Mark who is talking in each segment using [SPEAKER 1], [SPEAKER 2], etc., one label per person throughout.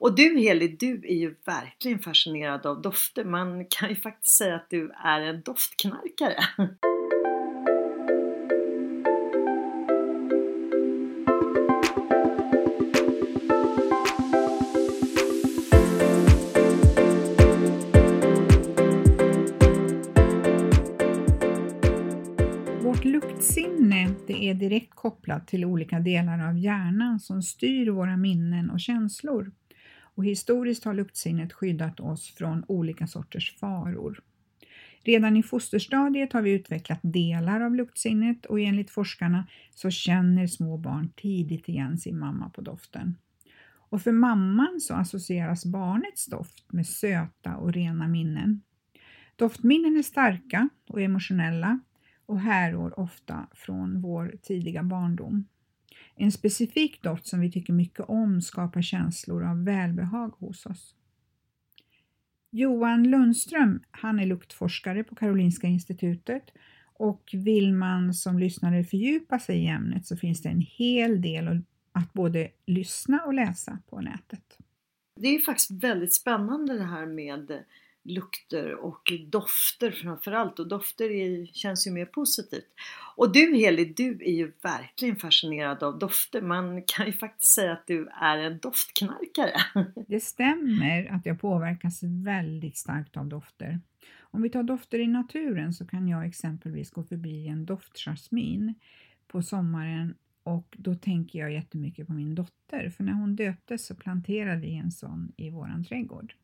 [SPEAKER 1] Och du Heli, du är ju verkligen fascinerad av dofter. Man kan ju faktiskt säga att du är en doftknarkare.
[SPEAKER 2] Vårt luktsinne det är direkt kopplat till olika delar av hjärnan som styr våra minnen och känslor. Och historiskt har luktsinnet skyddat oss från olika sorters faror. Redan i fosterstadiet har vi utvecklat delar av luktsinnet och enligt forskarna så känner små barn tidigt igen sin mamma på doften. Och för mamman så associeras barnets doft med söta och rena minnen. Doftminnen är starka och emotionella och härrör ofta från vår tidiga barndom. En specifik doft som vi tycker mycket om skapar känslor av välbehag hos oss. Johan Lundström, han är luktforskare på Karolinska institutet och vill man som lyssnare fördjupa sig i ämnet så finns det en hel del att både lyssna och läsa på nätet.
[SPEAKER 1] Det är faktiskt väldigt spännande det här med lukter och dofter framförallt och dofter är, känns ju mer positivt. Och du Heli, du är ju verkligen fascinerad av dofter. Man kan ju faktiskt säga att du är en doftknarkare.
[SPEAKER 2] Det stämmer att jag påverkas väldigt starkt av dofter. Om vi tar dofter i naturen så kan jag exempelvis gå förbi en doftjasmin på sommaren och då tänker jag jättemycket på min dotter för när hon döptes så planterade vi en sån i våran trädgård.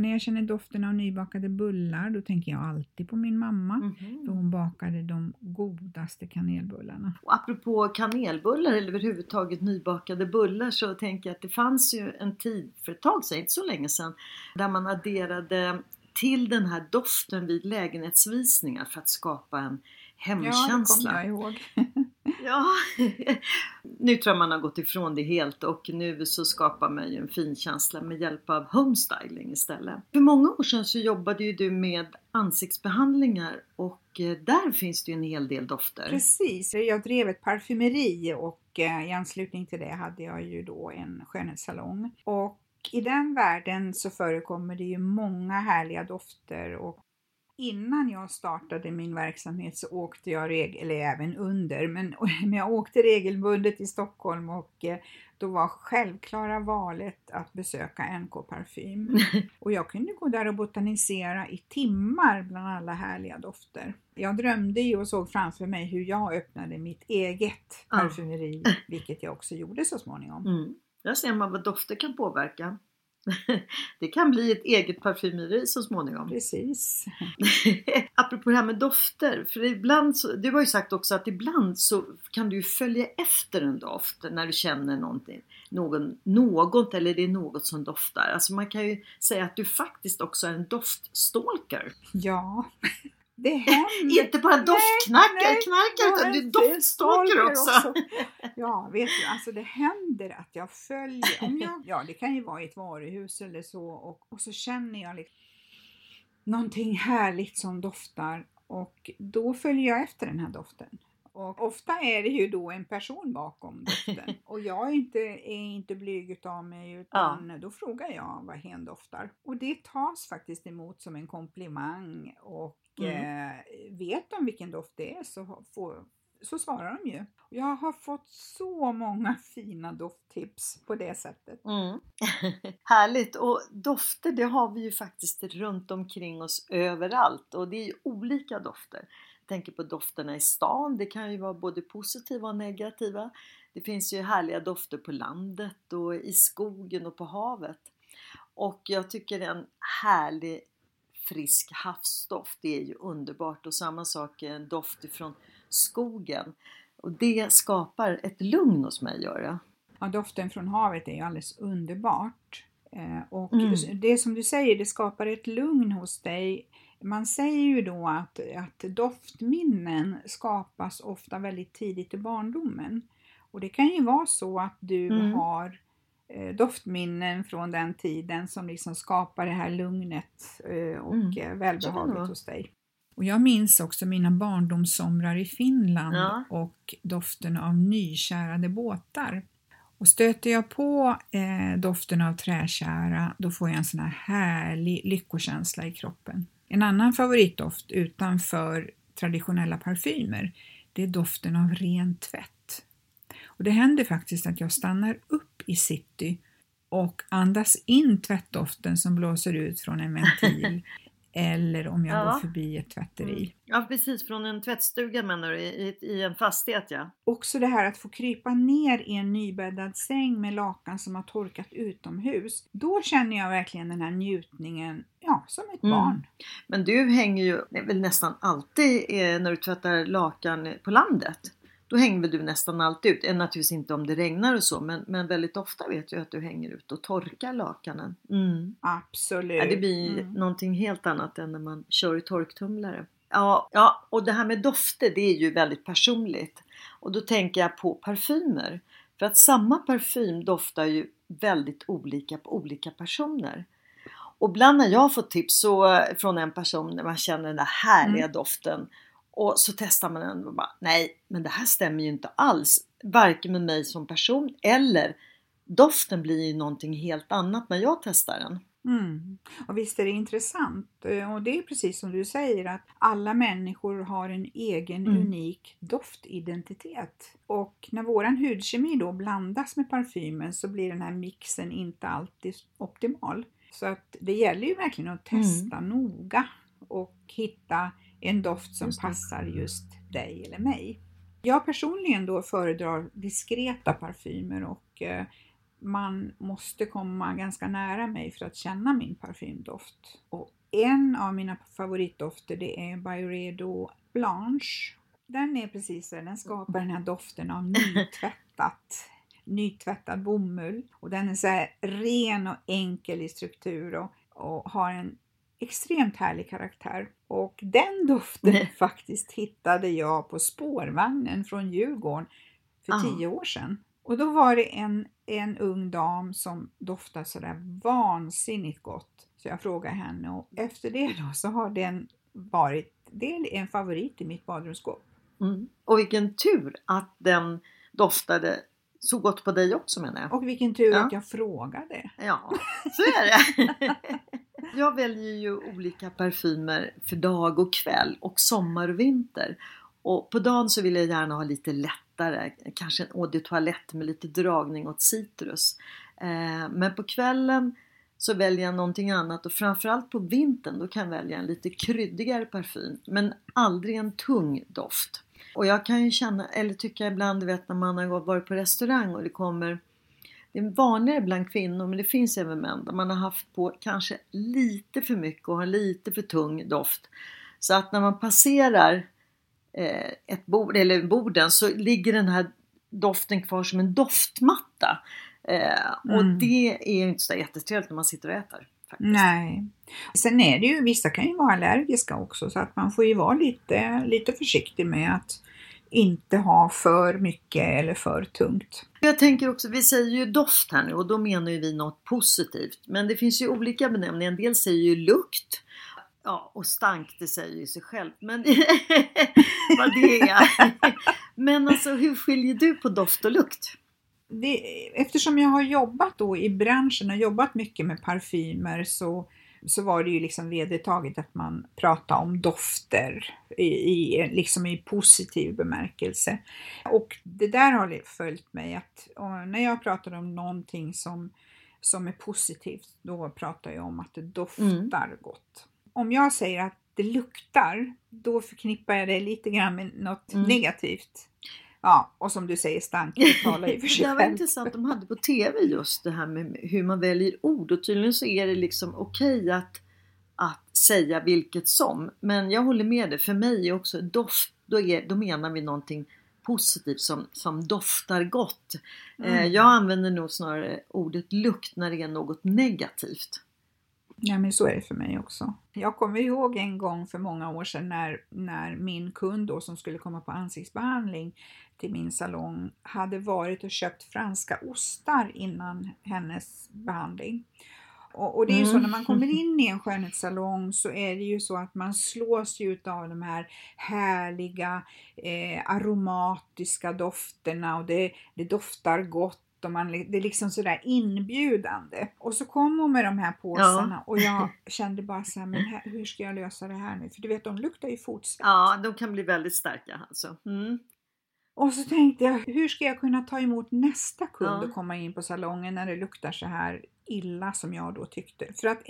[SPEAKER 2] Och när jag känner doften av nybakade bullar då tänker jag alltid på min mamma mm -hmm. för hon bakade de godaste kanelbullarna.
[SPEAKER 1] Och apropå kanelbullar eller överhuvudtaget nybakade bullar så tänker jag att det fanns ju en tid för ett tag sedan, inte så länge sedan, där man adderade till den här doften vid lägenhetsvisningar för att skapa en hemkänsla.
[SPEAKER 2] Ja, det kommer jag ihåg.
[SPEAKER 1] ja, nu tror jag man har gått ifrån det helt och nu så skapar man ju en fin känsla med hjälp av homestyling istället. För många år sedan så jobbade ju du med ansiktsbehandlingar och eh, där finns det ju en hel del dofter.
[SPEAKER 2] Precis, jag drev ett parfymeri och eh, i anslutning till det hade jag ju då en skönhetssalong. Och i den världen så förekommer det ju många härliga dofter och innan jag startade min verksamhet så åkte jag, eller även under, men, men jag åkte regelbundet till Stockholm och eh, då var självklara valet att besöka NK Parfym. Och jag kunde gå där och botanisera i timmar bland alla härliga dofter. Jag drömde ju och såg framför mig hur jag öppnade mitt eget parfymeri, vilket jag också gjorde så småningom.
[SPEAKER 1] Mm. Där ser man vad dofter kan påverka. Det kan bli ett eget parfymeri så småningom.
[SPEAKER 2] Precis.
[SPEAKER 1] Apropå det här med dofter, för ibland så, du har ju sagt också att ibland så kan du följa efter en doft när du känner någonting, någon, något eller det är något som doftar. Alltså man kan ju säga att du faktiskt också är en doftstalker.
[SPEAKER 2] Ja, det händer.
[SPEAKER 1] Inte bara doftknackare, knarkare, utan du doftstalker också. också.
[SPEAKER 2] Ja, vet du, alltså det händer att jag följer, om jag, ja det kan ju vara i ett varuhus eller så och, och så känner jag liksom någonting härligt som doftar och då följer jag efter den här doften. Och ofta är det ju då en person bakom doften och jag är inte, är inte blyg utav mig utan ja. då frågar jag vad hen doftar. Och det tas faktiskt emot som en komplimang och mm. eh, vet de vilken doft det är så får, så svarar de ju. Jag har fått så många fina dofttips på det sättet.
[SPEAKER 1] Mm. Härligt! Och dofter det har vi ju faktiskt runt omkring oss överallt och det är ju olika dofter. Jag tänker på dofterna i stan, det kan ju vara både positiva och negativa. Det finns ju härliga dofter på landet och i skogen och på havet. Och jag tycker en härlig frisk havsdoft, det är ju underbart. Och samma sak en doft ifrån skogen. Och det skapar ett lugn hos mig, gör det.
[SPEAKER 2] Ja, doften från havet är ju alldeles underbart. Eh, och mm. det som du säger, det skapar ett lugn hos dig. Man säger ju då att, att doftminnen skapas ofta väldigt tidigt i barndomen. Och det kan ju vara så att du mm. har eh, doftminnen från den tiden som liksom skapar det här lugnet eh, och mm. Eh, välbehaget hos dig. Och jag minns också mina barndomssomrar i Finland ja. och doften av nykärade båtar. Och stöter jag på eh, doften av träkära då får jag en sån här härlig lyckokänsla i kroppen. En annan favoritdoft utanför traditionella parfymer det är doften av ren tvätt. Och det händer faktiskt att jag stannar upp i city och andas in tvättdoften som blåser ut från en ventil eller om jag ja. går förbi ett tvätteri. Mm.
[SPEAKER 1] Ja precis, från en tvättstuga menar du, i, i en fastighet ja.
[SPEAKER 2] Också det här att få krypa ner i en nybäddad säng med lakan som har torkat utomhus. Då känner jag verkligen den här njutningen, ja som ett mm. barn.
[SPEAKER 1] Men du hänger ju väl nästan alltid eh, när du tvättar lakan på landet? Då hänger du nästan alltid ut. Naturligtvis inte om det regnar och så men, men väldigt ofta vet jag att du hänger ut och torkar lakanen. Mm.
[SPEAKER 2] Absolut.
[SPEAKER 1] Ja, det blir mm. någonting helt annat än när man kör i torktumlare. Ja, ja, och det här med dofter det är ju väldigt personligt. Och då tänker jag på parfymer. För att samma parfym doftar ju väldigt olika på olika personer. Och ibland när jag får tips så, från en person när man känner den där härliga mm. doften och så testar man den och bara nej, men det här stämmer ju inte alls. Varken med mig som person eller doften blir ju någonting helt annat när jag testar den.
[SPEAKER 2] Mm. Och visst är det intressant eh, och det är precis som du säger att alla människor har en egen mm. unik doftidentitet. Och när våran hudkemi då blandas med parfymen så blir den här mixen inte alltid optimal. Så att det gäller ju verkligen att testa mm. noga och hitta en doft som passar just dig eller mig. Jag personligen då föredrar diskreta parfymer och eh, man måste komma ganska nära mig för att känna min parfymdoft. Och en av mina favoritdofter det är Byredo Blanche. Den är precis så, den skapar den här doften av nytvättat nytvättad bomull och den är så ren och enkel i struktur och, och har en extremt härlig karaktär. Och den doften Nej. faktiskt hittade jag på spårvagnen från Djurgården för ah. tio år sedan. Och då var det en, en ung dam som doftade sådär vansinnigt gott. Så jag frågade henne och efter det då så har den varit, det är en favorit i mitt badrumsskåp.
[SPEAKER 1] Mm. Och vilken tur att den doftade så gott på dig också menar jag.
[SPEAKER 2] Och vilken tur ja. att jag frågade.
[SPEAKER 1] Ja, så är det. jag väljer ju olika parfymer för dag och kväll och sommar och vinter. Och på dagen så vill jag gärna ha lite lättare, kanske en eau de toilette med lite dragning åt citrus. Eh, men på kvällen så väljer jag någonting annat och framförallt på vintern då kan jag välja en lite kryddigare parfym men aldrig en tung doft. Och jag kan ju känna, eller tycka ibland, du vet när man har varit på restaurang och det kommer det är vanligare bland kvinnor men det finns även män där man har haft på kanske lite för mycket och har lite för tung doft. Så att när man passerar eh, ett bord, eller borden så ligger den här doften kvar som en doftmatta. Eh, mm. Och det är ju inte så jättetrevligt när man sitter och äter.
[SPEAKER 2] Faktiskt. Nej. Sen är det ju, vissa kan ju vara allergiska också så att man får ju vara lite, lite försiktig med att inte ha för mycket eller för tungt.
[SPEAKER 1] Jag tänker också, vi säger ju doft här nu och då menar ju vi något positivt. Men det finns ju olika benämningar. En del säger ju lukt. Ja, och stank det säger ju sig självt. Men vad det är. Men alltså hur skiljer du på doft och lukt?
[SPEAKER 2] det, eftersom jag har jobbat då i branschen och jobbat mycket med parfymer så så var det ju liksom vedertaget att man pratade om dofter i, i, liksom i positiv bemärkelse. Och det där har följt mig att när jag pratar om någonting som, som är positivt, då pratar jag om att det doftar mm. gott. Om jag säger att det luktar, då förknippar jag det lite grann med något mm. negativt. Ja, och som du säger, stank talar ju för sig.
[SPEAKER 1] Det var intressant, de hade på TV just det här med hur man väljer ord och tydligen så är det liksom okej att, att säga vilket som. Men jag håller med dig, för mig är också doft, då, är, då menar vi någonting positivt som, som doftar gott. Eh, mm. jag använder nog snarare ordet lukt när det är något negativt.
[SPEAKER 2] Ja men så är det för mig också. Jag kommer ihåg en gång för många år sedan när, när min kund då som skulle komma på ansiktsbehandling till min salong hade varit och köpt franska ostar innan hennes behandling. Och, och det är ju så när man kommer mm. in i en skönhetssalong så är det ju så att man slås ju av de här härliga eh, aromatiska dofterna och det, det doftar gott och man, det är liksom sådär inbjudande. Och så kom hon med de här påsarna ja. och jag kände bara så här, men här, hur ska jag lösa det här nu? För du vet, de luktar ju fotsvett.
[SPEAKER 1] Ja, de kan bli väldigt starka alltså. Mm.
[SPEAKER 2] Och så tänkte jag, hur ska jag kunna ta emot nästa kund ja. och komma in på salongen när det luktar så här illa som jag då tyckte. För att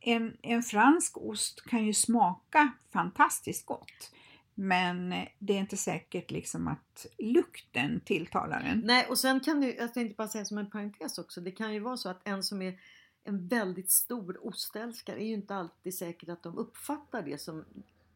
[SPEAKER 2] en, en fransk ost kan ju smaka fantastiskt gott. Men det är inte säkert liksom att lukten tilltalar en.
[SPEAKER 1] Nej och sen kan du, jag tänkte bara säga som en parentes också, det kan ju vara så att en som är en väldigt stor ostälskare är ju inte alltid säkert att de uppfattar det som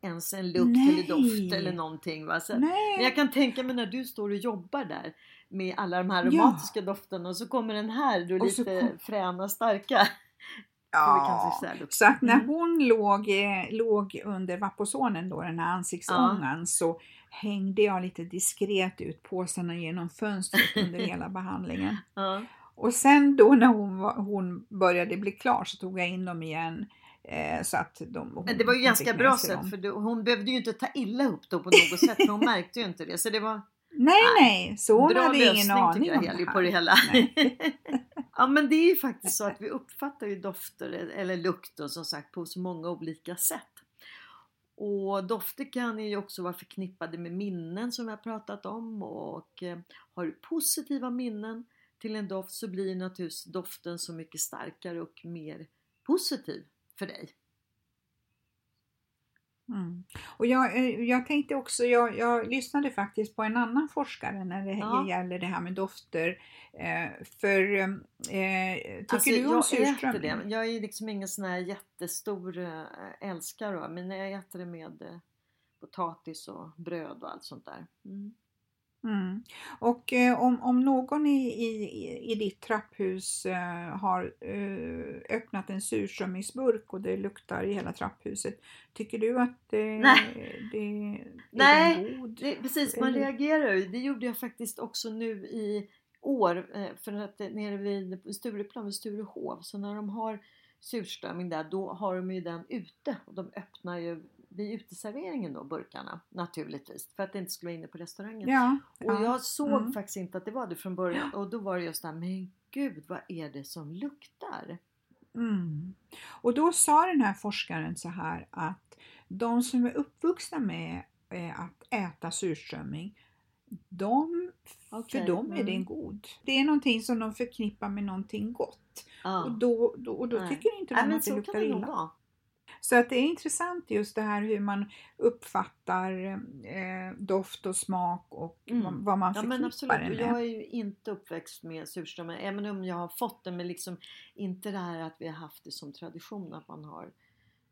[SPEAKER 1] ens en lukt Nej. eller doft eller någonting. Va? Så, men jag kan tänka mig när du står och jobbar där med alla de här aromatiska ja. dofterna och så kommer den här då lite kom... fräna starka.
[SPEAKER 2] Ja, så att när mm. hon låg, låg under vaposonen då, den här ansiktsångan, ja. så hängde jag lite diskret ut påsarna genom fönstret under hela behandlingen. Ja. Och sen då när hon, hon började bli klar så tog jag in dem igen. Eh, så att de,
[SPEAKER 1] Men det var ju ganska bra sätt för hon behövde ju inte ta illa upp då på något sätt för hon märkte ju inte det. Så det var
[SPEAKER 2] Nej, nej, så hon hade ingen aning
[SPEAKER 1] om det här. på det hela. ja, men det är ju faktiskt så att vi uppfattar ju dofter eller lukter som sagt på så många olika sätt. Och dofter kan ju också vara förknippade med minnen som vi har pratat om och eh, har du positiva minnen till en doft så blir naturligtvis doften så mycket starkare och mer positiv för dig.
[SPEAKER 2] Mm. Och jag, eh, jag tänkte också, jag, jag lyssnade faktiskt på en annan forskare när det ja. gäller det här med dofter. Eh, för eh, tycker alltså, du om surströmming?
[SPEAKER 1] Jag det. Jag är liksom ingen sån här jättestor äh, älskare men jag äter det med potatis och bröd och allt sånt där. Mm.
[SPEAKER 2] Mm. Och eh, om, om någon i, i, i ditt trapphus eh, har eh, öppnat en surströmmingsburk och det luktar i hela trapphuset, tycker du att det,
[SPEAKER 1] Nej.
[SPEAKER 2] det är
[SPEAKER 1] Nej, god? Det, precis man reagerar ju. Det gjorde jag faktiskt också nu i år eh, för att nere vid Stureplan, vid Sturehov, så när de har surströmming där då har de ju den ute och de öppnar ju vid uteserveringen då, burkarna naturligtvis. För att det inte skulle vara inne på restaurangen.
[SPEAKER 2] Ja,
[SPEAKER 1] och ja, jag såg mm. faktiskt inte att det var det från början. Och då var det just det här, men gud vad är det som luktar?
[SPEAKER 2] Mm. Och då sa den här forskaren så här att de som är uppvuxna med eh, att äta surströmming de, okay. för dem är det mm. god. Det är någonting som de förknippar med någonting gott. Ah. Och då, då, och då tycker inte de Nej, att det luktar illa. Så att det är intressant just det här hur man uppfattar eh, doft och smak och mm. vad man förknippar ja, men absolut. det
[SPEAKER 1] med. Jag är ju inte uppväxt med surströmming, även om jag har fått det, men liksom inte det här att vi har haft det som tradition att man har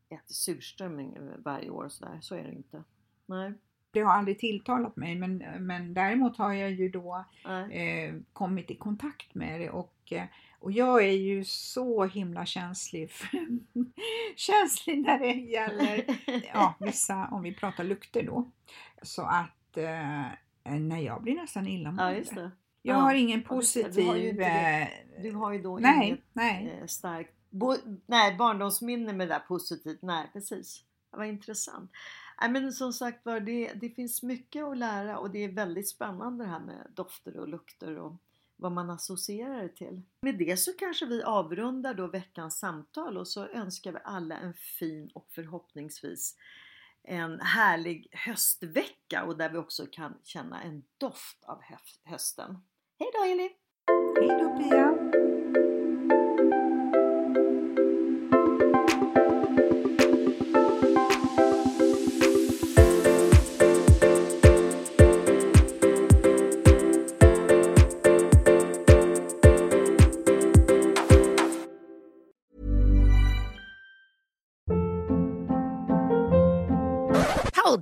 [SPEAKER 1] ätit surströmming varje år så där. Så är det inte. Nej.
[SPEAKER 2] Det har aldrig tilltalat mig men, men däremot har jag ju då eh, kommit i kontakt med det och eh, och jag är ju så himla känslig, känslig när det gäller ja, vissa, om vi pratar lukter då. Så att eh, nej, jag blir nästan illamående. Ja, jag ja. har ingen positiv... Du har ju, det.
[SPEAKER 1] Du har ju då
[SPEAKER 2] nej,
[SPEAKER 1] inget
[SPEAKER 2] nej.
[SPEAKER 1] Eh, starkt bo, nej, barndomsminne med det där positivt. Nej, precis. Var intressant. Nej, men som sagt var, det, det finns mycket att lära och det är väldigt spännande det här med dofter och lukter och vad man associerar det till. Med det så kanske vi avrundar då veckans samtal och så önskar vi alla en fin och förhoppningsvis en härlig höstvecka och där vi också kan känna en doft av hösten. Hej då Elin!
[SPEAKER 2] Hej då Pia!